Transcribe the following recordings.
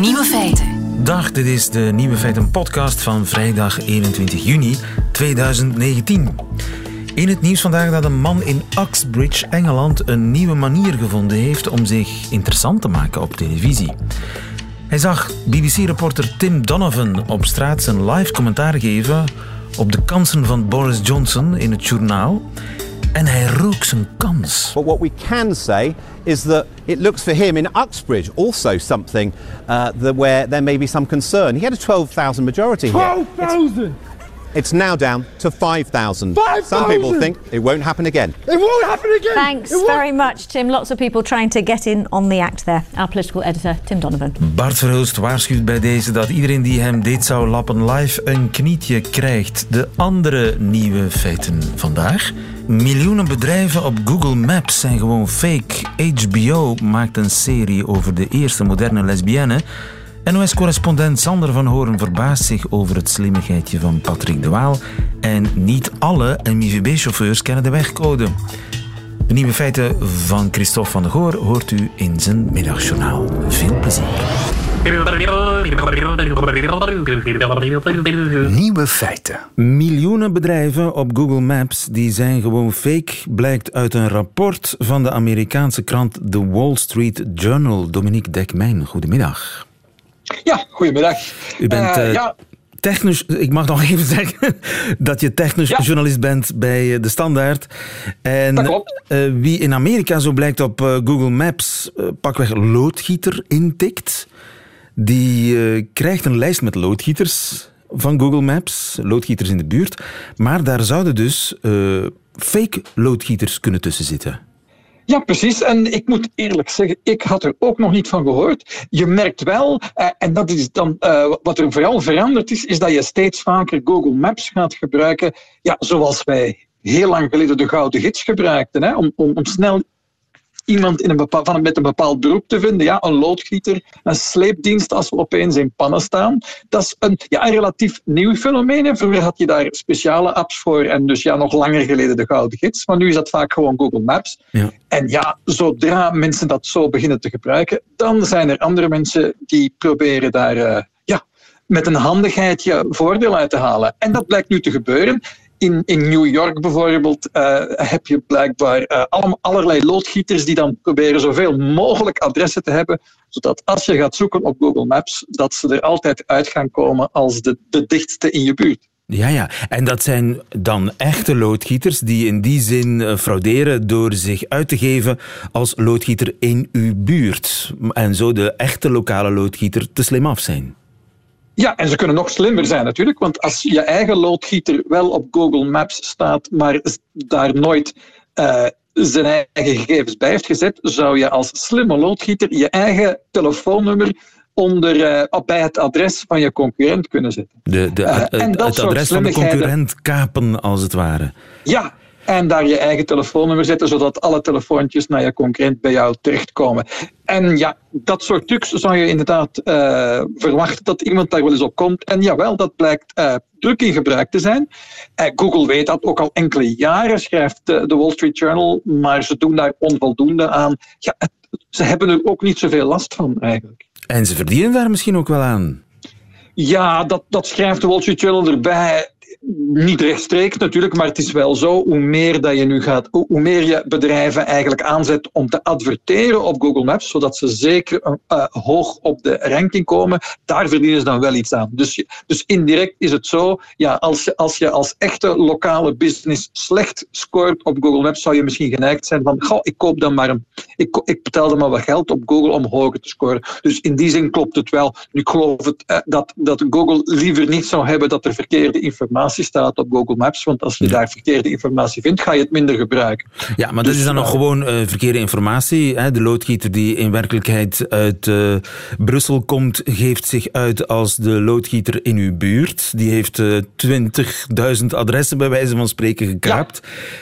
Nieuwe feiten. Dag, dit is de Nieuwe Feiten podcast van vrijdag 21 juni 2019. In het nieuws vandaag dat een man in Uxbridge, Engeland, een nieuwe manier gevonden heeft om zich interessant te maken op televisie. Hij zag BBC-reporter Tim Donovan op straat zijn live commentaar geven op de kansen van Boris Johnson in het journaal. En hij rook zijn kans. But what we can say is that it looks for him in Uxbridge also something uh, that where there may be some concern. He had a 12,000 majority here. 12,000! It's now down to 5,000. 5,000! Some people think it won't happen again. It won't happen again! Thanks very much, Tim. Lots of people trying to get in on the act there. Our political editor, Tim Donovan. Bart Verhulst waarschuwt bij deze dat iedereen die hem dit zou lappen live een knietje krijgt. De andere nieuwe feiten vandaag. Miljoenen bedrijven op Google Maps zijn gewoon fake. HBO maakt een serie over de eerste moderne lesbienne. NOS-correspondent Sander van Horen verbaast zich over het slimmigheidje van Patrick de Waal. En niet alle MIVB-chauffeurs kennen de wegcode. De nieuwe feiten van Christophe van der Goor hoort u in zijn middagjournaal. Veel plezier. Nieuwe feiten. Miljoenen bedrijven op Google Maps die zijn gewoon fake, blijkt uit een rapport van de Amerikaanse krant The Wall Street Journal. Dominique Dekmijn, goedemiddag. Ja, goedemiddag. U bent Eh, eh, ja, technisch, ik mag nog even zeggen dat je technisch Ja. journalist bent bij eh, De Standaard. En Dat klopt. eh, wie in Amerika, zo blijkt op Google Maps, pakweg loodgieter intikt, die eh, krijgt een lijst met loodgieters van Google Maps, loodgieters in de buurt. Maar daar zouden dus eh, fake loodgieters kunnen tussen zitten. ja, precies. En ik moet eerlijk zeggen, ik had er ook nog niet van gehoord. Je merkt wel, eh, en dat is dan wat er vooral veranderd is, is dat je steeds vaker Google Maps gaat gebruiken, ja, zoals wij heel lang geleden de gouden gids gebruikten, hè, om, om, om snel iemand in een van, met een bepaald beroep te vinden. Ja, een loodgieter, een sleepdienst als we opeens in pannen staan. Dat is een, ja, een relatief nieuw fenomeen. Vroeger had je daar speciale apps voor en dus ja, nog langer geleden de gouden gids. Maar nu is dat vaak gewoon Google Maps. Ja. En ja, zodra mensen dat zo beginnen te gebruiken, dan zijn er andere mensen die proberen daar eh, ja, met een handigheidje voordeel uit te halen. En dat blijkt nu te gebeuren. In, in New York bijvoorbeeld eh, heb je blijkbaar eh, allem- allerlei loodgieters die dan proberen zoveel mogelijk adressen te hebben, zodat als je gaat zoeken op Google Maps, dat ze er altijd uit gaan komen als de, de dichtste in je buurt. Ja, ja. En dat zijn dan echte loodgieters die in die zin eh, frauderen door zich uit te geven als loodgieter in uw buurt. En zo de echte lokale loodgieter te slim af zijn. Ja, en ze kunnen nog slimmer zijn natuurlijk, want als je eigen loodgieter wel op Google Maps staat, maar daar nooit eh, zijn eigen gegevens bij heeft gezet, zou je als slimme loodgieter je eigen telefoonnummer onder, eh, bij het adres van je concurrent kunnen zetten. De, de, Eh, het- het adres van de concurrent kapen, als het ware. Ja, en daar je eigen telefoonnummer zetten, zodat alle telefoontjes naar je concurrent bij jou terechtkomen. En ja, dat soort trucs zou je inderdaad eh, verwachten dat iemand daar wel eens op komt. En jawel, dat blijkt eh, druk in gebruik te zijn. Eh, Google weet dat ook al enkele jaren, schrijft de Wall Street Journal, maar ze doen daar onvoldoende aan. Ja, het- ze hebben er ook niet zoveel last van eigenlijk. En ze verdienen daar misschien ook wel aan. Ja, dat, dat schrijft de Wall Street Journal erbij. Niet rechtstreeks natuurlijk, maar het is wel zo. Hoe meer, dat je nu gaat, hoe meer je bedrijven eigenlijk aanzet om te adverteren op Google Maps, zodat ze zeker eh, hoog op de ranking komen, daar verdienen ze dan wel iets aan. Dus, dus indirect is het zo, ja, als, je, als je als echte lokale business slecht scoort op Google Maps, zou je misschien geneigd zijn van, goh, ik koop dan maar een, ik, ik betaal dan maar wat geld op Google om hoger te scoren. Dus in die zin klopt het wel. Nu, ik geloof het, eh, dat, dat Google liever niet zou hebben dat er verkeerde informatie staat op Google Maps, want als je daar verkeerde informatie vindt, ga je het minder gebruiken. Ja, maar dat Dus, is dan nog gewoon eh, verkeerde informatie. Hè? De loodgieter die in werkelijkheid uit eh, Brussel komt, geeft zich uit als de loodgieter in uw buurt. Die heeft eh 20.000 adressen bij wijze van spreken gekaapt.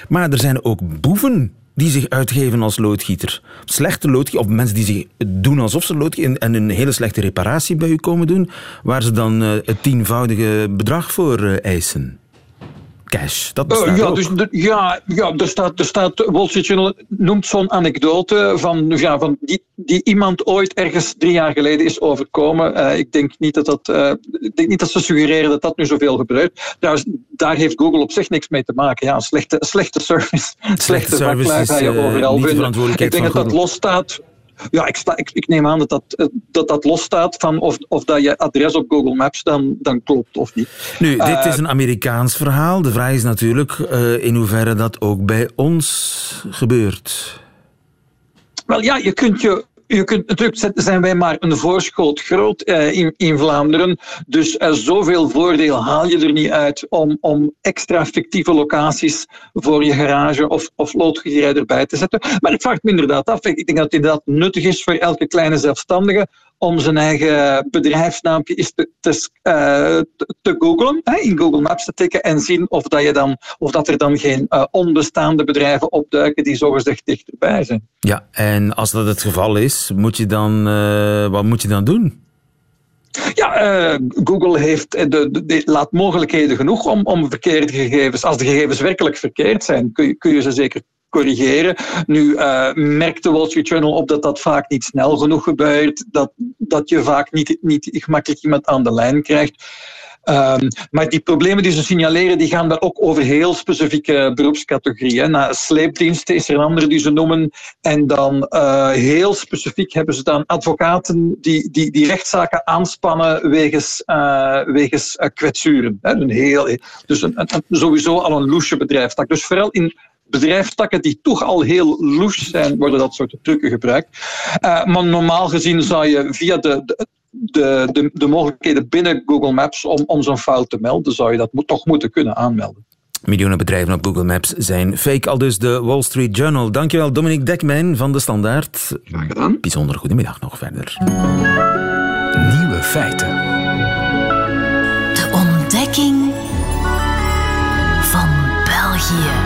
Maar er zijn ook boeven die zich uitgeven als loodgieter. Slechte loodgieter, of mensen die zich doen alsof ze loodgieter en een hele slechte reparatie bij u komen doen, waar ze dan eh, het tienvoudige bedrag voor eh, eisen. Dat bestaat ja, ook. Dus, ja, ja, er staat, er staat Wall Street Journal noemt zo'n anekdote van, ja, van die, die iemand ooit ergens drie jaar geleden is overkomen. ik, denk niet dat dat, ik denk niet dat ze suggereren dat dat nu zoveel gebeurt. Trouwens, daar heeft Google op zich niks mee te maken. Ja, slechte, slechte service, slechte, service je overal vinden. Ik denk dat dat losstaat ja, ik, sta, ik, ik, neem aan dat dat, eh, dat, dat losstaat van of, of dat je adres op Google Maps dan, dan klopt of niet. Nu, dit is eh, een Amerikaans verhaal. De vraag is natuurlijk uh, in hoeverre dat ook bij ons gebeurt. Wel ja, je kunt je je kunt, natuurlijk zijn wij maar een voorschot groot eh, in, in Vlaanderen. Dus uh, zoveel voordeel haal je er niet uit om, om extra fictieve locaties voor je garage of, of loodgieterij erbij te zetten. Maar ik vraag me inderdaad af. Ik denk dat het inderdaad nuttig is voor elke kleine zelfstandige om zijn eigen bedrijfsnaampje eens te, te, uh, te googlen, hè, in Google Maps te tikken en zien of, dat, je dan, of dat er dan geen uh, onbestaande bedrijven opduiken die zogezegd dichterbij zijn. Ja, en als dat het geval is, moet je dan, uh, wat moet je dan doen? Ja, Google heeft de, de, de, laat mogelijkheden genoeg om, om verkeerde gegevens. Als de gegevens werkelijk verkeerd zijn, kun je, kun je ze zeker corrigeren. Nu uh, merkt de Wall Street Journal op dat dat vaak niet snel genoeg gebeurt, dat, dat je vaak niet, niet gemakkelijk iemand aan de lijn krijgt. Um, maar die problemen die ze signaleren, die gaan dan ook over heel specifieke beroepscategorieën. Na sleepdiensten is er een andere die ze noemen. En dan uh, heel specifiek hebben ze dan advocaten die, die, die rechtszaken aanspannen wegens, uh, wegens kwetsuren. Een heel, dus een, een, sowieso al een loesje bedrijfstak. Dus vooral in bedrijfstakken die toch al heel loes zijn, worden dat soort trucken gebruikt. Uh, maar normaal gezien zou je via de, de de, de, de, mogelijkheden binnen Google Maps om, om zo'n fout te melden, zou je dat moet, toch moeten kunnen aanmelden. Miljoenen bedrijven op Google Maps zijn fake, al dus de Wall Street Journal. Dankjewel Dominique Dekmijn van De Standaard. Graag gedaan. Bijzonder goedemiddag nog verder. Nieuwe feiten. De ontdekking van België.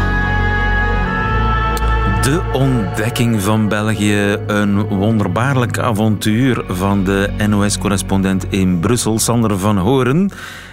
De ontdekking van België. Een wonderbaarlijk avontuur van de NOS-correspondent in Brussel, Sander van Horen.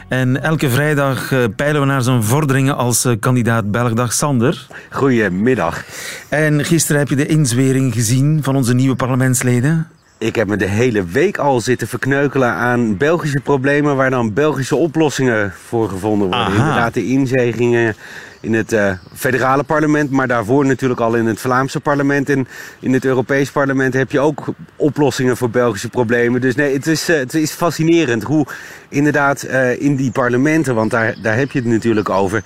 En elke vrijdag eh, peilen we naar zijn vorderingen als eh, kandidaat Belgdag. Sander. Goedemiddag. En gisteren heb je de inzwering gezien van onze nieuwe parlementsleden. Ik heb me de hele week al zitten verkneukelen aan Belgische problemen waar dan Belgische oplossingen voor gevonden worden. Aha. Inderdaad, de inzegingen in het uh, federale parlement, maar daarvoor natuurlijk al in het Vlaamse parlement. En in het Europees parlement heb je ook oplossingen voor Belgische problemen. Dus nee, het is, uh, het is fascinerend hoe inderdaad uh, in die parlementen, want daar, daar heb je het natuurlijk over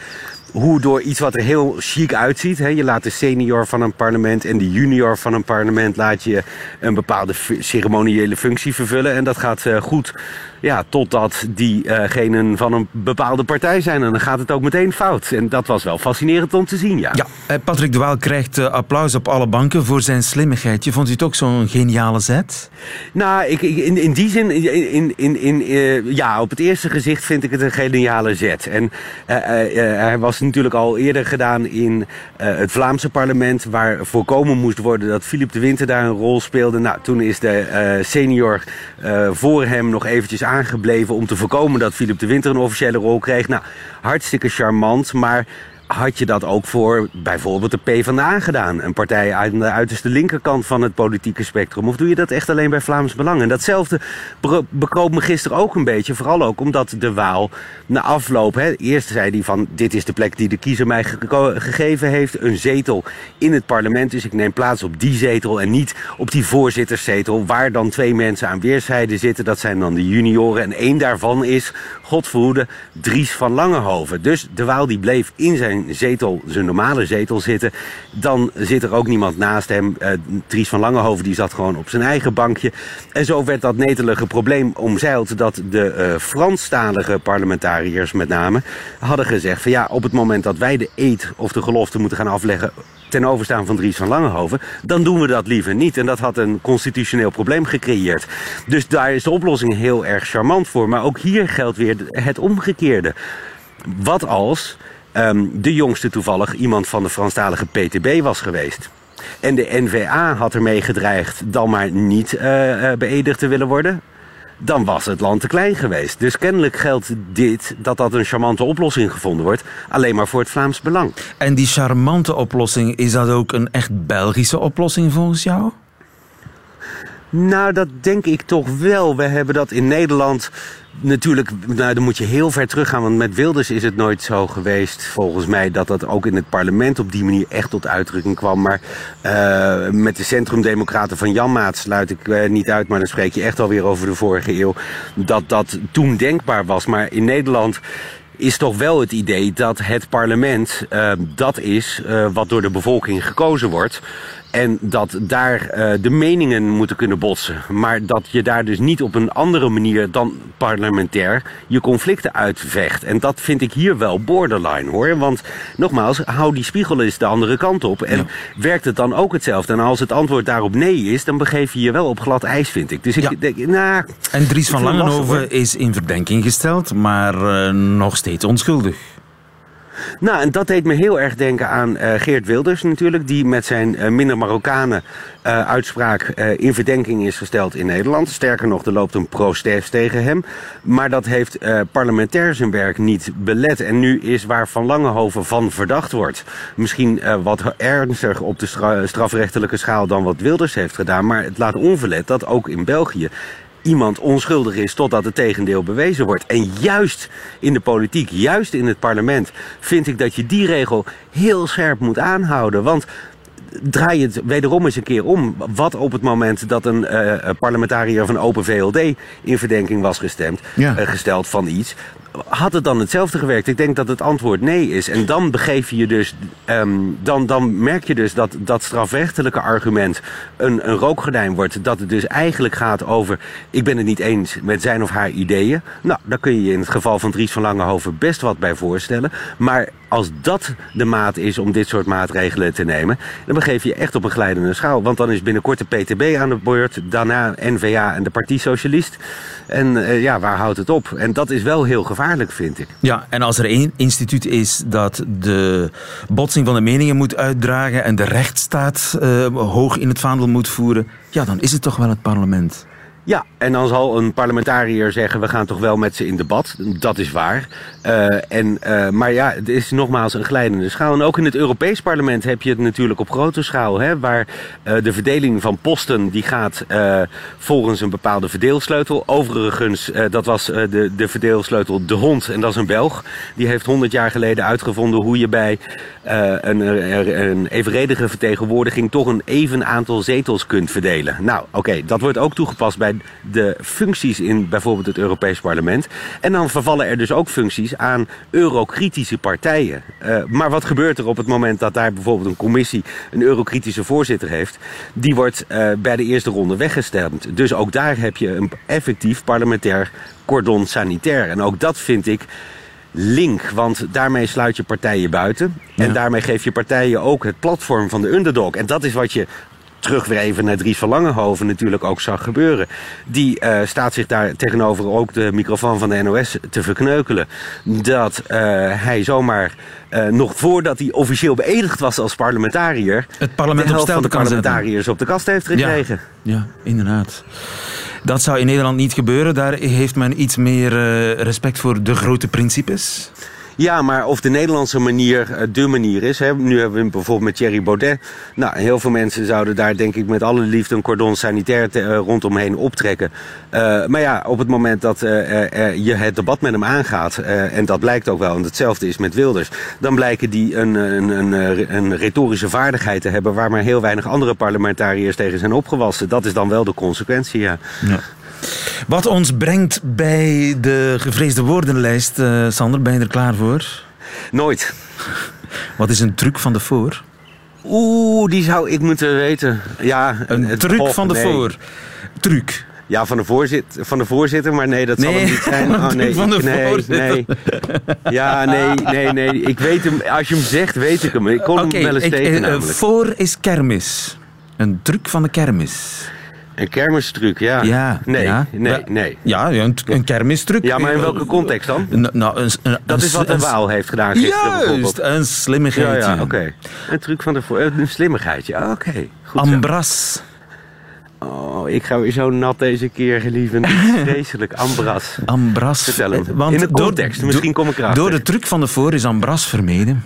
hoe door iets wat er heel chic uitziet. Hè, je laat de senior van een parlement en de junior van een parlement laat je een bepaalde ceremoniële functie vervullen. En dat gaat uh, goed ja, totdat diegenen van een bepaalde partij zijn. En dan gaat het ook meteen fout. En dat was wel fascinerend om te zien, ja. ja Patrick de Waal krijgt uh, applaus op alle banken voor zijn slimmigheid. Je vond u het ook zo'n geniale zet? Nou, ik, in, in die zin, in, in, in, ja, op het eerste gezicht vind ik het een geniale zet. En hij was natuurlijk al eerder gedaan in het Vlaamse parlement... waar voorkomen moest worden dat Philip de Winter daar een rol speelde. Nou, toen is de senior voor hem nog eventjes aangebleven om te voorkomen dat Philip de Winter een officiële rol kreeg. Nou, hartstikke charmant, maar had je dat ook voor bijvoorbeeld de PvdA gedaan? Een partij uit de uiterste linkerkant van het politieke spectrum? Of doe je dat echt alleen bij Vlaams Belang? En datzelfde bekroop me gisteren ook een beetje. Vooral ook omdat de Waal na afloop... Hè, eerst zei hij van dit is de plek die de kiezer mij gegeven heeft. Een zetel in het parlement. Dus ik neem plaats op die zetel en niet op die voorzitterszetel... waar dan twee mensen aan weerszijden zitten. Dat zijn dan de junioren. En één daarvan is, godverhoede, Dries van Langehoven. Dus de Waal die bleef in zijn zetel, zijn normale zetel zitten. Dan zit er ook niemand naast hem. Uh, Dries van Langehoven die zat gewoon op zijn eigen bankje. En zo werd dat netelige probleem omzeild dat de uh, Franstalige parlementariërs met name hadden gezegd van ja, op het moment dat wij de eed of de gelofte moeten gaan afleggen ten overstaan van Dries van Langehoven, dan doen we dat liever niet. En dat had een constitutioneel probleem gecreëerd. Dus daar is de oplossing heel erg charmant voor. Maar ook hier geldt weer het omgekeerde. Wat als um, de jongste toevallig iemand van de Franstalige PTB was geweest. En de NVA had ermee gedreigd dan maar niet uh, beëdigd te willen worden. dan was het land te klein geweest. Dus kennelijk geldt dit, dat dat een charmante oplossing gevonden wordt, alleen maar voor het Vlaams belang. En die charmante oplossing, is dat ook een echt Belgische oplossing volgens jou? Nou, dat denk ik toch wel. We hebben dat in Nederland natuurlijk, nou, dan moet je heel ver teruggaan. Want met Wilders is het nooit zo geweest, volgens mij, dat dat ook in het parlement op die manier echt tot uitdrukking kwam. Maar uh, met de Centrumdemocraten van Jan Maat sluit ik uh, niet uit, maar dan spreek je echt alweer over de vorige eeuw. Dat dat toen denkbaar was. Maar in Nederland is toch wel het idee dat het parlement uh, dat is wat door de bevolking gekozen wordt. En dat daar uh, de meningen moeten kunnen botsen. Maar dat je daar dus niet op een andere manier dan parlementair je conflicten uitvecht. En dat vind ik hier wel borderline hoor. Want nogmaals, hou die spiegel eens de andere kant op. En ja. werkt het dan ook hetzelfde? En als het antwoord daarop nee is, dan begeef je je wel op glad ijs, vind ik. Dus ik ja. denk, nou. En Dries van Langenhoven is in verdenking gesteld, maar uh, nog steeds onschuldig. Nou, en dat deed me heel erg denken aan uh, Geert Wilders natuurlijk, die met zijn uh, minder Marokkanen uh, uitspraak in verdenking is gesteld in Nederland. Sterker nog, er loopt een protest tegen hem. Maar dat heeft parlementair zijn werk niet belet. En nu is waar Van Langenhoven van verdacht wordt. Misschien wat ernstiger op de stra strafrechtelijke schaal dan wat Wilders heeft gedaan. Maar het laat onverlet dat ook in België iemand onschuldig is totdat het tegendeel bewezen wordt. En juist in de politiek, juist in het parlement, vind ik dat je die regel heel scherp moet aanhouden. Want draai het wederom eens een keer om. Wat op het moment dat een uh, parlementariër van Open VLD in verdenking was gestemd, ja. uh, gesteld van iets, had het dan hetzelfde gewerkt? Ik denk dat het antwoord nee is. En dan begeef je dus, um, dan, dan merk je dus dat dat strafrechtelijke argument een, een rookgordijn wordt. Dat het dus eigenlijk gaat over, ik ben het niet eens met zijn of haar ideeën. Nou, daar kun je je in het geval van Dries van Langenhoven best wat bij voorstellen. Maar als dat de maat is om dit soort maatregelen te nemen, dan begeef je echt op een glijdende schaal. Want dan is binnenkort de PTB aan de beurt, daarna NVA en de Partij Socialist. En uh, ja, waar houdt het op? En dat is wel heel gevaarlijk, vind ik. Ja, en als er één instituut is dat de botsing van de meningen moet uitdragen en de rechtsstaat uh, hoog in het vaandel moet voeren, ja, dan is het toch wel het parlement. Ja, en dan zal een parlementariër zeggen: we gaan toch wel met ze in debat. Dat is waar. Uh, en, uh, maar ja, het is nogmaals een glijdende schaal. En ook in het Europees Parlement heb je het natuurlijk op grote schaal. Hè, waar uh, de verdeling van posten die gaat volgens een bepaalde verdeelsleutel. Overigens, dat was de, de verdeelsleutel De Hond. En dat is een Belg. Die heeft 100 jaar geleden uitgevonden hoe je bij een, een evenredige vertegenwoordiging toch een even aantal zetels kunt verdelen. Nou, oké, dat wordt ook toegepast bij de functies in bijvoorbeeld het Europees Parlement. En dan vervallen er dus ook functies aan eurokritische partijen. Uh, maar wat gebeurt er op het moment dat daar bijvoorbeeld een commissie een eurokritische voorzitter heeft? Die wordt uh, bij de eerste ronde weggestemd. Dus ook daar heb je een effectief parlementair cordon sanitair. En ook dat vind ik link, want daarmee sluit je partijen buiten. En ja. daarmee geef je partijen ook het platform van de underdog. En dat is wat je terug weer even naar Dries van Langenhoven natuurlijk ook zag gebeuren. Die uh, staat zich daar tegenover ook de microfoon van de NOS te verkneukelen. Dat uh, hij zomaar uh, nog voordat hij officieel beëdigd was als parlementariër... Het parlement de helft op van de parlementariërs op de kast heeft gekregen. Ja, ja, inderdaad. Dat zou in Nederland niet gebeuren. Daar heeft men iets meer respect voor de grote principes. Ja, maar of de Nederlandse manier de manier is. Hè. Nu hebben we bijvoorbeeld met Thierry Baudet. Nou, heel veel mensen zouden daar denk ik met alle liefde een cordon sanitair te, uh, rondomheen optrekken. Uh, maar ja, op het moment dat je het debat met hem aangaat, en dat blijkt ook wel, en hetzelfde is met Wilders, dan blijken die een, een, een, een retorische vaardigheid te hebben waar maar heel weinig andere parlementariërs tegen zijn opgewassen. Dat is dan wel de consequentie, ja. ja. Wat ons brengt bij de gevreesde woordenlijst, uh, Sander, ben je er klaar voor? Nooit. Wat is een truc van de voor? Oeh, die zou ik moeten weten. Ja, een het, truc oh, van de nee. voor. Truc. Ja, van de, voorzitter, van de voorzitter, maar nee, dat nee, zal hem niet zijn. Oh, nee, van de ik, nee, voorzitter. nee. Ja, nee, nee, nee. Ik weet hem, als je hem zegt, weet ik hem. Ik kon okay, hem wel eens ik, tegen uh, namelijk. Voor is kermis. Een truc van de kermis. Een kermistruc, ja. Ja. Nee, ja. nee, nee. Ja, een, een kermistruc. Ja, maar in welke context dan? Nou, een, een, dat is wat de Waal heeft gedaan gisteren Juist, een slimmigheidje. Ja, ja oké. Okay. Een truc van de voor... Een slimmigheidje, oké. Okay. Ambras. Oh, ik ga weer zo nat deze keer, lieve. Vreselijk, Ambras. Ambras. Vertel hem. Want In de door- context, misschien kom ik erachter. Door de truc van de voor is Ambras vermeden.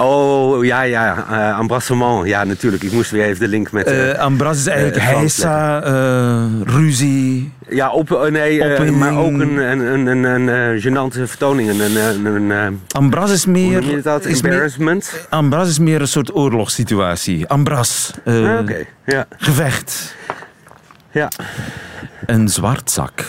Oh, ja, ja. eh embrassement. Ja, natuurlijk. Ik moest weer even de link met... eh, Eh, Ambras is eigenlijk eh, heisa, eh, ruzie. ja, op, eh, nee, eh, maar ook een, een, een, een, eh, gênante vertoning. Een, een, een, eh, Ambras is hoe meer... je dat? is meer Embarrassment? Ambras is meer een soort oorlogssituatie. Ambras. eh, Ah, Oké, ja. Gevecht. ja. Een zwartzak.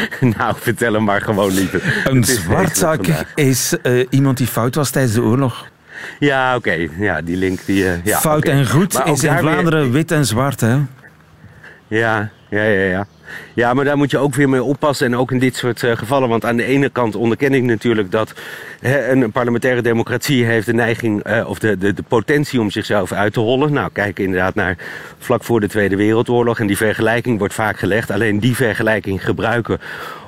nou, vertel hem maar gewoon, lieve. Een zwartzak is eh, iemand die fout was tijdens de oorlog. Ja, oké. Ja, die link die... eh, ja, fout en goed Maar is in weer- Vlaanderen wit en zwart, hè? Ja, ja, ja, ja. Ja, maar daar moet je ook weer mee oppassen. En ook in dit soort eh, gevallen. Want aan de ene kant onderken ik natuurlijk dat hè, een parlementaire democratie heeft de neiging eh, of de, de, de potentie om zichzelf uit te hollen. Nou, kijk inderdaad naar vlak voor de Tweede Wereldoorlog. En die vergelijking wordt vaak gelegd. Alleen die vergelijking gebruiken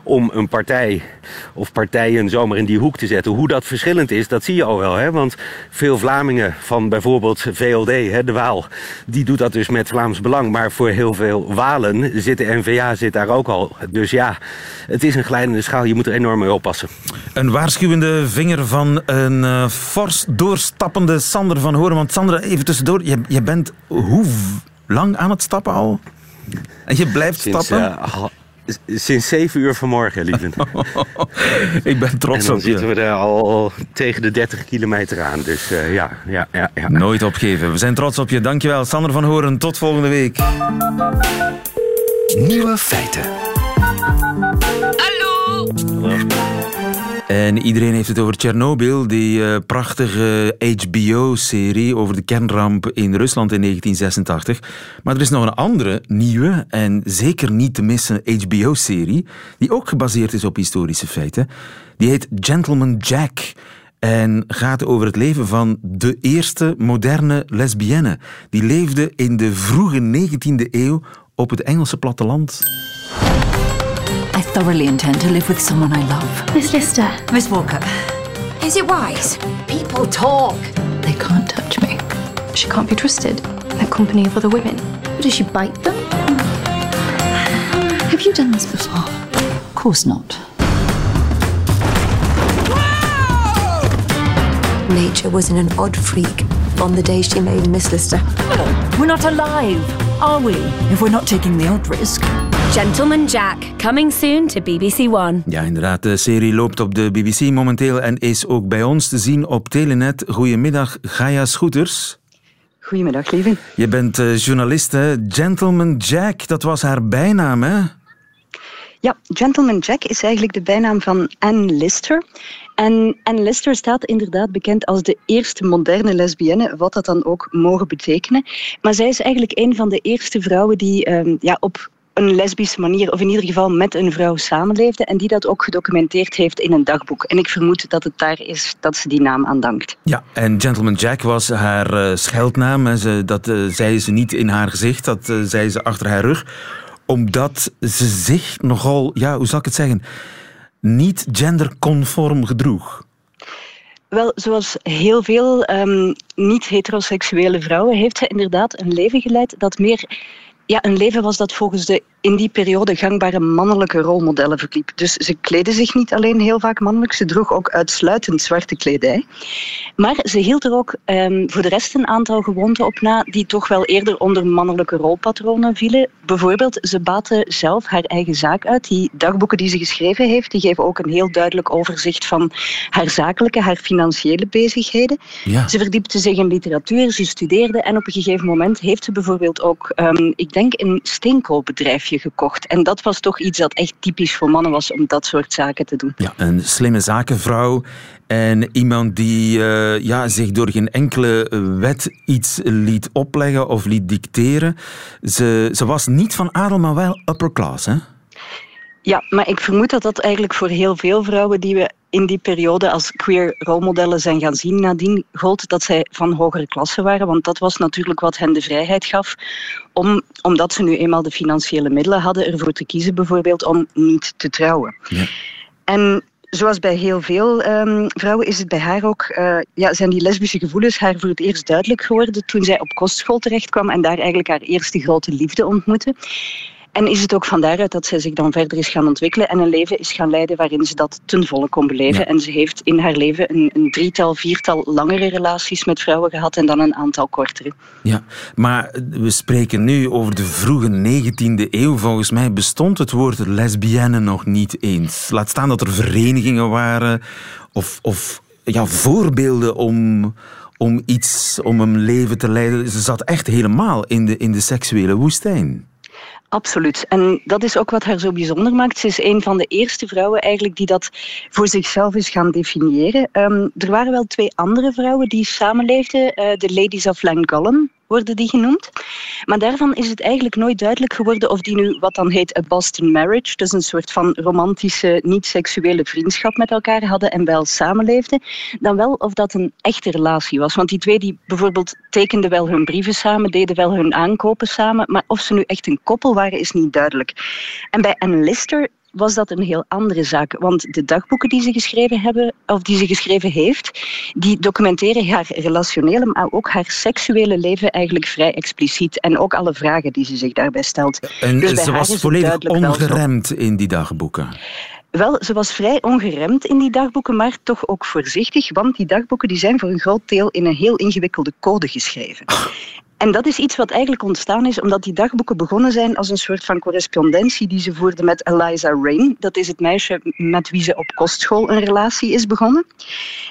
om een partij of partijen zomaar in die hoek te zetten. Hoe dat verschillend is, dat zie je al wel. Hè? Want veel Vlamingen van bijvoorbeeld VLD, hè, de Waal, die doet dat dus met Vlaams Belang. Maar voor heel veel Walen zit de N-VA zit daar ook al. Dus ja, het is een glijdende schaal. Je moet er enorm mee oppassen. Een waarschuwende vinger van een eh, fors doorstappende Sander van Horen. Want Sander, even tussendoor, je, je bent hoe lang aan het stappen al? En je blijft Sinds, stappen? eh, sinds 7 uur vanmorgen, lieve. Ik ben En trots dan op zitten je. we er al tegen de 30 kilometer aan. Dus eh, ja, ja, ja, ja. Nooit opgeven. We zijn trots op je. Dankjewel, Sander van Horen. Tot volgende week. Nieuwe feiten. En iedereen heeft het over Tsjernobyl, die eh, prachtige HBO-serie over de kernramp in Rusland in 1986. Maar er is nog een andere, nieuwe en zeker niet te missen HBO-serie, die ook gebaseerd is op historische feiten. Die heet Gentleman Jack en gaat over het leven van de eerste moderne lesbienne. Die leefde in de vroege 19e eeuw op het Engelse platteland. I thoroughly intend to live with someone I love. Miss Lister. Miss Walker, Is it wise? People talk. they can't touch me. She can't be trusted. The company of other women. Does she bite them? Have you done this before? Of course not. Nature was in an odd freak on the day she made Miss Lister. We're not alive, are we? If we're not taking the odd risk. Gentleman Jack. Coming soon to BBC One. Ja, inderdaad. De serie loopt op de BBC momenteel en is ook bij ons te zien op Telenet. Goedemiddag, Gaia Scooters. Goedemiddag, lieve. Je bent eh, journalist, hè? Gentleman Jack, dat was haar bijnaam, hè? Ja, Gentleman Jack is eigenlijk de bijnaam van Anne Lister. En Anne Lister staat inderdaad bekend als de eerste moderne lesbienne, wat dat dan ook mogen betekenen. Maar zij is eigenlijk een van de eerste vrouwen die ehm, ja, op een lesbische manier, of in ieder geval met een vrouw samenleefde, en die dat ook gedocumenteerd heeft in een dagboek. En ik vermoed dat het daar is dat ze die naam aan dankt. Ja, en Gentleman Jack was haar eh, scheldnaam. Hè. Ze, dat eh, zei ze niet in haar gezicht, dat eh, zei ze achter haar rug. Omdat ze zich nogal, ja, hoe zal ik het zeggen, niet genderconform gedroeg. Wel, zoals heel veel ehm, niet-heteroseksuele vrouwen heeft zij inderdaad een leven geleid dat meer ja, een leven was dat volgens de in die periode gangbare mannelijke rolmodellen verliep. Dus ze kleedde zich niet alleen heel vaak mannelijk, ze droeg ook uitsluitend zwarte kledij. Maar ze hield er ook ehm, voor de rest een aantal gewoonten op na die toch wel eerder onder mannelijke rolpatronen vielen. Bijvoorbeeld, ze baatte zelf haar eigen zaak uit. Die dagboeken die ze geschreven heeft, die geven ook een heel duidelijk overzicht van haar zakelijke, haar financiële bezigheden. Ja. Ze verdiepte zich in literatuur, ze studeerde en op een gegeven moment heeft ze bijvoorbeeld ook, ehm, ik denk, een steenkoolbedrijfje gekocht. En dat was toch iets dat echt typisch voor mannen was om dat soort zaken te doen. Ja, een slimme zakenvrouw en iemand die eh, ja, zich door geen enkele wet iets liet opleggen of liet dicteren. Ze, ze was niet van adel, maar wel upper class, hè? Ja, maar ik vermoed dat dat eigenlijk voor heel veel vrouwen die we in die periode als queer rolmodellen zijn gaan zien nadien, gold dat zij van hogere klasse waren. Want dat was natuurlijk wat hen de vrijheid gaf, om, omdat ze nu eenmaal de financiële middelen hadden, ervoor te kiezen bijvoorbeeld om niet te trouwen. Ja. En zoals bij heel veel ehm, vrouwen is het bij haar ook, uh, ja, zijn die lesbische gevoelens haar voor het eerst duidelijk geworden toen zij op kostschool terechtkwam en daar eigenlijk haar eerste grote liefde ontmoette. En is het ook van daaruit dat zij zich dan verder is gaan ontwikkelen en een leven is gaan leiden waarin ze dat ten volle kon beleven. En ze heeft in haar leven een, een, drietal, viertal langere relaties met vrouwen gehad en dan een aantal kortere. Ja, maar we spreken nu over de vroege 19e eeuw. Volgens mij bestond het woord lesbienne nog niet eens. Laat staan dat er verenigingen waren of, of ja, voorbeelden om, om iets, om een leven te leiden. Ze zat echt helemaal in de, in de seksuele woestijn. Absoluut. En dat is ook wat haar zo bijzonder maakt. Ze is een van de eerste vrouwen eigenlijk die dat voor zichzelf is gaan definiëren. Um, er waren wel twee andere vrouwen die samenleefden, uh, de Ladies of Llangollen worden die genoemd. Maar daarvan is het eigenlijk nooit duidelijk geworden of die nu wat dan heet a Boston marriage, dus een soort van romantische, niet-seksuele vriendschap met elkaar hadden en wel samenleefden, dan wel of dat een echte relatie was. Want die twee die bijvoorbeeld tekenden wel hun brieven samen, deden wel hun aankopen samen, maar of ze nu echt een koppel waren is niet duidelijk. En bij Anne Lister was dat een heel andere zaak. Want de dagboeken die ze geschreven hebben, of die ze geschreven heeft, die documenteren haar relationele, maar ook haar seksuele leven eigenlijk vrij expliciet. En ook alle vragen die ze zich daarbij stelt. En dus ze was volledig ongeremd in die dagboeken. Wel, ze was vrij ongeremd in die dagboeken, maar toch ook voorzichtig, want die dagboeken die zijn voor een groot deel in een heel ingewikkelde code geschreven. En dat is iets wat eigenlijk ontstaan is omdat die dagboeken begonnen zijn als een soort van correspondentie die ze voerde met Eliza Rain. Dat is het meisje met wie ze op kostschool een relatie is begonnen.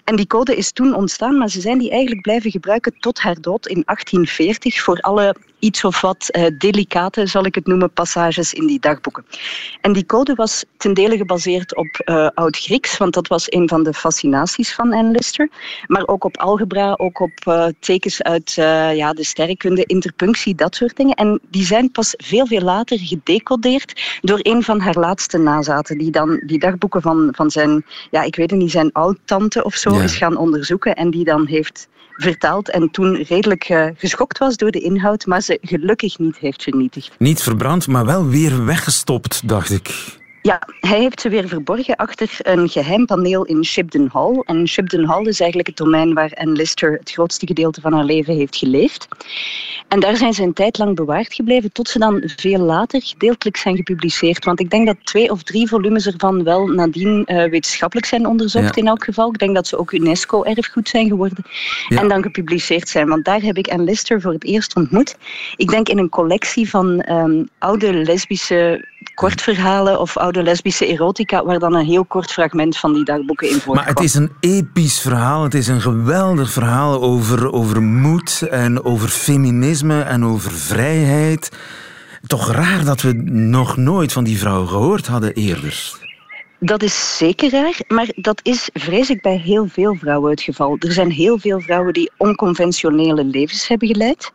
En die code is toen ontstaan, maar ze zijn die eigenlijk blijven gebruiken tot haar dood in 1840 voor alle iets of wat uh, delicate, zal ik het noemen, passages in die dagboeken. En die code was ten dele gebaseerd op uh, Oud-Grieks, want dat was een van de fascinaties van Anne Lister. Maar ook op algebra, ook op uh, tekens uit ja, de sterrenkunde, interpunctie, dat soort dingen. En die zijn pas veel, veel later gedecodeerd door een van haar laatste nazaten, die dan die dagboeken van, van zijn, ja, ik weet het niet, zijn oud-tante of zo ja. is gaan onderzoeken en die dan heeft vertaald en toen redelijk uh, geschokt was door de inhoud, maar ze gelukkig niet heeft vernietigd. Niet verbrand, maar wel weer weggestopt, dacht ik. Ja, hij heeft ze weer verborgen achter een geheim paneel in Shibden Hall. En Shibden Hall is eigenlijk het domein waar Anne Lister het grootste gedeelte van haar leven heeft geleefd. En daar zijn ze een tijd lang bewaard gebleven, tot ze dan veel later gedeeltelijk zijn gepubliceerd. Want ik denk dat twee of drie volumes ervan wel nadien uh, wetenschappelijk zijn onderzocht, ja. in elk geval. Ik denk dat ze ook UNESCO-erfgoed zijn geworden. Ja. En dan gepubliceerd zijn. Want daar heb ik Anne Lister voor het eerst ontmoet. Ik denk in een collectie van um, oude lesbische kortverhalen of oude lesbische erotica, waar dan een heel kort fragment van die dagboeken in voorkomt. Maar het is een episch verhaal. Het is een geweldig verhaal over, over moed en over feminisme en over vrijheid. Toch raar dat we nog nooit van die vrouw gehoord hadden eerder. Dat is zeker raar, maar dat is vrees ik bij heel veel vrouwen het geval. Er zijn heel veel vrouwen die onconventionele levens hebben geleid.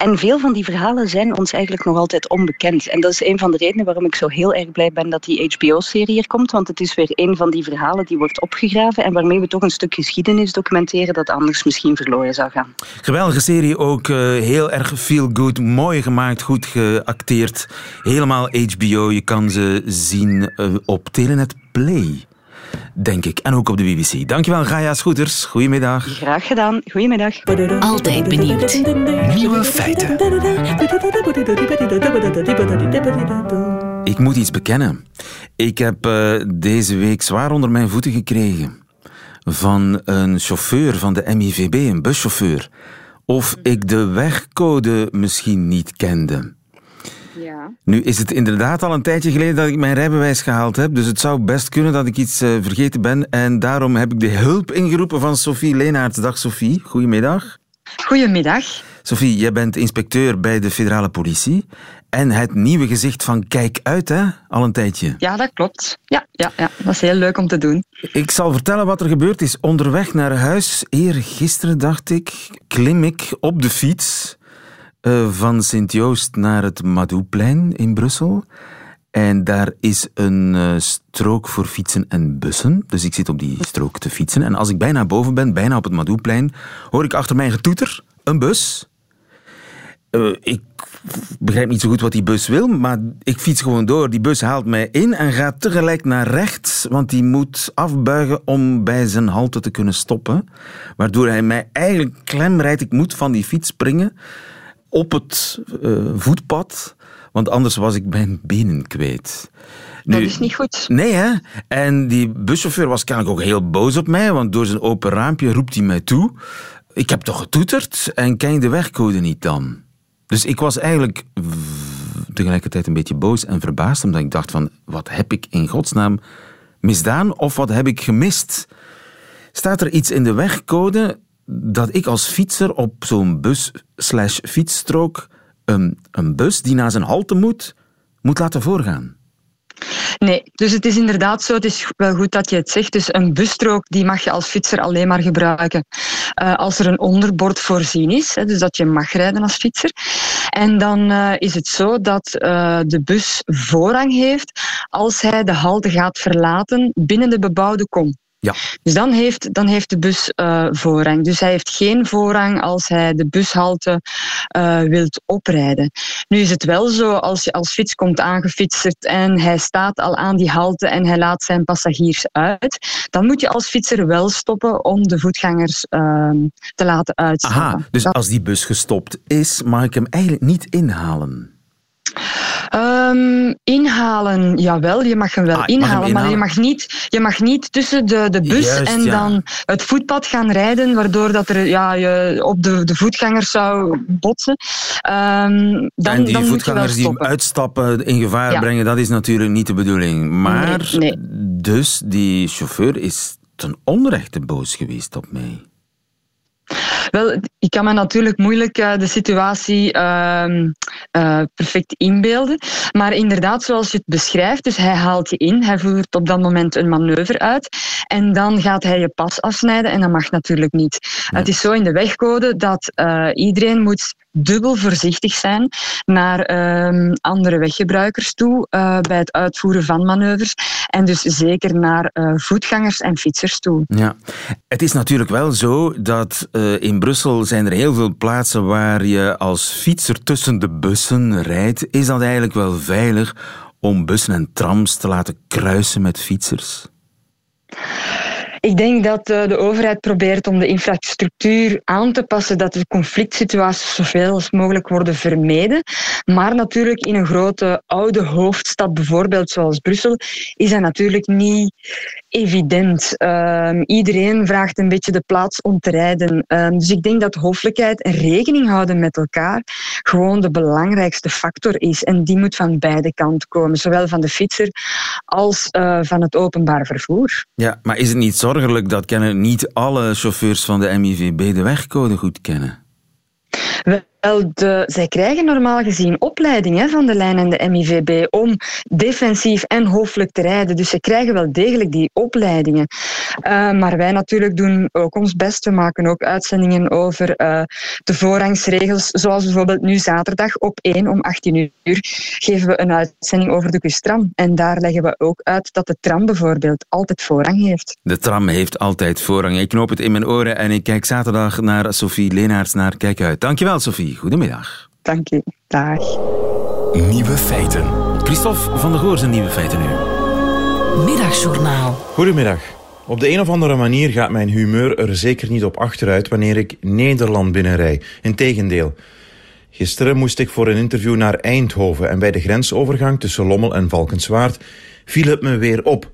En veel van die verhalen zijn ons eigenlijk nog altijd onbekend. En dat is een van de redenen waarom ik zo heel erg blij ben dat die HBO-serie hier komt. Want het is weer een van die verhalen die wordt opgegraven en waarmee we toch een stuk geschiedenis documenteren dat anders misschien verloren zou gaan. Geweldige serie, ook uh, heel erg feel good, mooi gemaakt, goed geacteerd. Helemaal HBO, je kan ze zien uh, op Telenet Play denk ik. En ook op de BBC. Dankjewel, Gaia Scooters. Goedemiddag. Graag gedaan. Goedemiddag. Altijd benieuwd. Nieuwe feiten. Ik moet iets bekennen. Ik heb uh, deze week zwaar onder mijn voeten gekregen van een chauffeur van de MIVB, een buschauffeur. Of ik de wegcode misschien niet kende. Ja. Nu is het inderdaad al een tijdje geleden dat ik mijn rijbewijs gehaald heb, dus het zou best kunnen dat ik iets uh, vergeten ben. En daarom heb ik de hulp ingeroepen van Sophie Leenaerts. Dag Sophie, goedemiddag. Goedemiddag. Sophie, jij bent inspecteur bij de federale politie. En het nieuwe gezicht van Kijk Uit, hè? Al een tijdje. Ja, dat klopt. Ja, ja, ja, dat is heel leuk om te doen. Ik zal vertellen wat er gebeurd is. Onderweg naar huis, eergisteren dacht ik, klim ik op de fiets uh, van Sint-Joost naar het Madouplein in Brussel. En daar is een uh, strook voor fietsen en bussen. Dus ik zit op die strook te fietsen. En als ik bijna boven ben, bijna op het Madouplein, hoor ik achter mij getoeter, een bus. eh, ik begrijp niet zo goed wat die bus wil, maar ik fiets gewoon door. Die bus haalt mij in en gaat tegelijk naar rechts, want die moet afbuigen om bij zijn halte te kunnen stoppen. Waardoor hij mij eigenlijk klem rijdt. Ik moet van die fiets springen op het uh, voetpad, want anders was ik mijn benen kwijt. Nu, dat is niet goed. Nee, hè? En die buschauffeur was kennelijk ook heel boos op mij, want door zijn open raampje roept hij mij toe. Ik heb toch getoeterd en ken je de wegcode niet dan? Dus ik was eigenlijk tegelijkertijd een beetje boos en verbaasd, omdat ik dacht van, wat heb ik in godsnaam misdaan of wat heb ik gemist? Staat er iets in de wegcode dat ik als fietser op zo'n bus slash fietsstrook een, een bus die naar zijn halte moet, moet laten voorgaan? Nee, dus het is inderdaad zo, het is wel goed dat je het zegt. Dus een busstrook die mag je als fietser alleen maar gebruiken uh, als er een onderbord voorzien is. Hè, dus dat je mag rijden als fietser. En dan uh, is het zo dat uh, de bus voorrang heeft als hij de halte gaat verlaten binnen de bebouwde kom. Ja. Dus dan heeft, dan heeft de bus uh, voorrang. Dus hij heeft geen voorrang als hij de bushalte uh, wilt oprijden. Nu is het wel zo, als je als fiets komt aangefietst en hij staat al aan die halte en hij laat zijn passagiers uit, dan moet je als fietser wel stoppen om de voetgangers uh, te laten uitstappen. Aha, dus als die bus gestopt is, mag ik hem eigenlijk niet inhalen? Um, inhalen, jawel, je mag hem wel Ah, inhalen, mag hem maar je mag niet, je mag niet tussen de, de bus Juist, en ja. dan het voetpad gaan rijden, waardoor dat er, ja, je op de, de voetgangers zou botsen. Ehm, dan, en die dan moet je wel voetgangers die uitstappen in gevaar Ja. brengen, dat is natuurlijk niet de bedoeling. Maar Nee, dus die chauffeur is ten onrechte boos geweest op mij. Wel, ik kan me natuurlijk moeilijk eh, de situatie ehm, eh, perfect inbeelden. Maar inderdaad, zoals je het beschrijft, dus hij haalt je in, hij voert op dat moment een manoeuvre uit en dan gaat hij je pas afsnijden en dat mag natuurlijk niet. Het is zo in de wegcode dat eh, iedereen moet dubbel voorzichtig zijn naar ehm, andere weggebruikers toe eh, bij het uitvoeren van manoeuvres en dus zeker naar eh, voetgangers en fietsers toe. Ja, het is natuurlijk wel zo dat eh, in Brussel zijn er heel veel plaatsen waar je als fietser tussen de bussen rijdt. Is dat eigenlijk wel veilig om bussen en trams te laten kruisen met fietsers? Ik denk dat eh, de overheid probeert om de infrastructuur aan te passen, dat de conflict situaties zoveel als mogelijk worden vermeden. Maar natuurlijk in een grote oude hoofdstad, bijvoorbeeld zoals Brussel, is dat natuurlijk niet evident. Ehm, iedereen vraagt een beetje de plaats om te rijden. Ehm, dus ik denk dat hoffelijkheid en rekening houden met elkaar gewoon de belangrijkste factor is. En die moet van beide kanten komen, zowel van de fietser als eh, van het openbaar vervoer. Ja, maar is het niet zorgelijk dat kennen niet alle chauffeurs van de MIVB de wegcode goed kennen? Wel, zij krijgen normaal gezien opleiding hè, van de lijn en de MIVB om defensief en hoofdelijk te rijden. Dus ze krijgen wel degelijk die opleidingen. Uh, maar wij natuurlijk doen ook ons best. We maken ook uitzendingen over uh, de voorrangsregels. Zoals bijvoorbeeld nu zaterdag op 1 om 18 uur geven we een uitzending over de kustram. En daar leggen we ook uit dat de tram bijvoorbeeld altijd voorrang heeft. De tram heeft altijd voorrang. Ik knoop het in mijn oren en ik kijk zaterdag naar Sophie Leenaerts naar Kijk Uit. Dankjewel, Sophie. Goedemiddag. Dank je. Dag. Nieuwe feiten. Christophe van der Goor zijn nieuwe feiten nu. Middagjournaal. Goedemiddag. Op de een of andere manier gaat mijn humeur er zeker niet op achteruit wanneer ik Nederland binnenrij. Integendeel. Gisteren moest ik voor een interview naar Eindhoven en bij de grensovergang tussen Lommel en Valkenswaard viel het me weer op.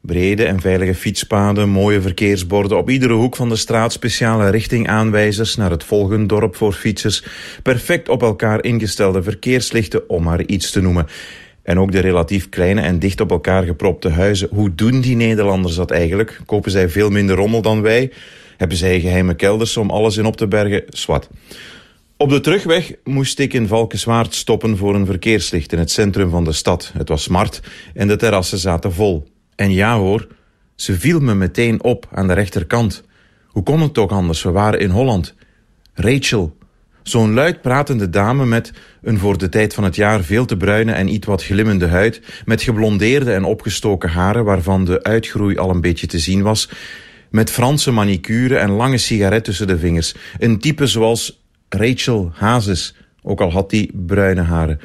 Brede en veilige fietspaden, mooie verkeersborden, op iedere hoek van de straat speciale richtingaanwijzers naar het volgende dorp voor fietsers, perfect op elkaar ingestelde verkeerslichten, om maar iets te noemen. En ook de relatief kleine en dicht op elkaar gepropte huizen. Hoe doen die Nederlanders dat eigenlijk? Kopen zij veel minder rommel dan wij? Hebben zij geheime kelders om alles in op te bergen? Swat. Op de terugweg moest ik in Valkenswaard stoppen voor een verkeerslicht in het centrum van de stad. Het was smart en de terrassen zaten vol. En ja hoor, ze viel me meteen op aan de rechterkant. Hoe kon het toch anders? We waren in Holland. Rachel. Zo'n luid pratende dame met een voor de tijd van het jaar veel te bruine en iets wat glimmende huid, met geblondeerde en opgestoken haren waarvan de uitgroei al een beetje te zien was, met Franse manicure en lange sigaret tussen de vingers. Een type zoals Rachel Hazes ook al had hij bruine haren.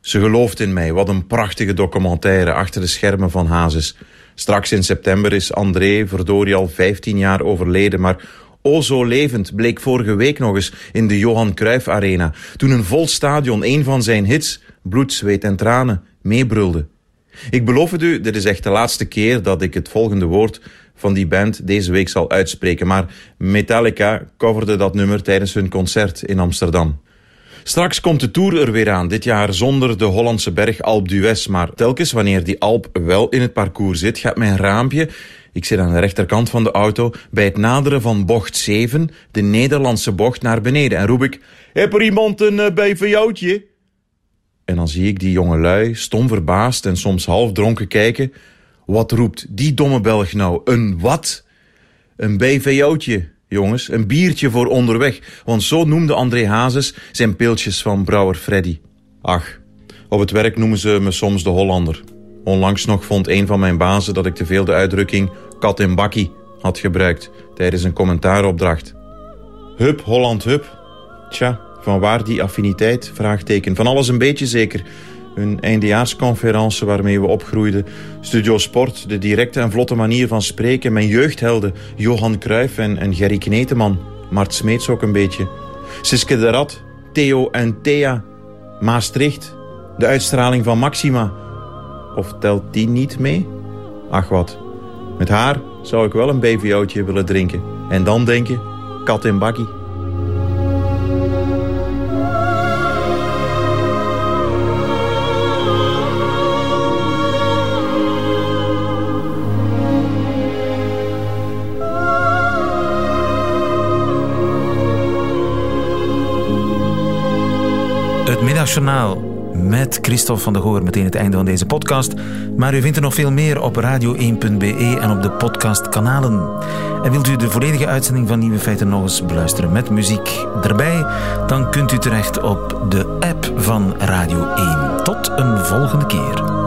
Ze gelooft in mij. Wat een prachtige documentaire achter de schermen van Hazes. Straks in september is André verdorie al 15 jaar overleden, maar o zo levend bleek vorige week nog eens in de Johan Cruijff Arena, toen een vol stadion een van zijn hits, Bloed, Zweet en Tranen, meebrulde. Ik beloof het u, dit is echt de laatste keer dat ik het volgende woord van die band deze week zal uitspreken, maar Metallica coverde dat nummer tijdens hun concert in Amsterdam. Straks komt de Tour er weer aan, dit jaar zonder de Hollandse berg Alp d'Huez. Maar telkens wanneer die Alp wel in het parcours zit, gaat mijn raampje... Ik zit aan de rechterkant van de auto bij het naderen van bocht 7, de Nederlandse bocht, naar beneden. En roep ik, heb er iemand een uh? En dan zie ik die jonge lui, stom verbaasd en soms half dronken kijken. Wat roept die domme Belg nou? Een wat? Een BVO'tje, jongens. Een biertje voor onderweg. Want zo noemde André Hazes zijn peeltjes van brouwer Freddy. Ach, op het werk noemen ze me soms de Hollander. Onlangs nog vond een van mijn bazen dat ik te veel de uitdrukking kat in bakkie had gebruikt tijdens een commentaaropdracht. Hup, Holland, hup. Tja, van waar die affiniteit? Vraagteken. Van alles een beetje zeker. Een eindejaarsconferentie waarmee we opgroeiden. Studio Sport, de directe en vlotte manier van spreken. Mijn jeugdhelden, Johan Cruijff en, en Gerry Kneteman. Mart Smeets ook een beetje. Siske de Rad, Theo en Thea. Maastricht, de uitstraling van Maxima. Of telt die niet mee? Ach wat, met haar zou ik wel een BVO'tje willen drinken. En dan denken, kat in bakkie. Middagjournaal met Christophe van der Goor. Meteen het einde van deze podcast. Maar u vindt er nog veel meer op radio1.be en op de podcastkanalen. En wilt u de volledige uitzending van Nieuwe Feiten nog eens beluisteren met muziek erbij? Dan kunt u terecht op de app van Radio 1. Tot een volgende keer.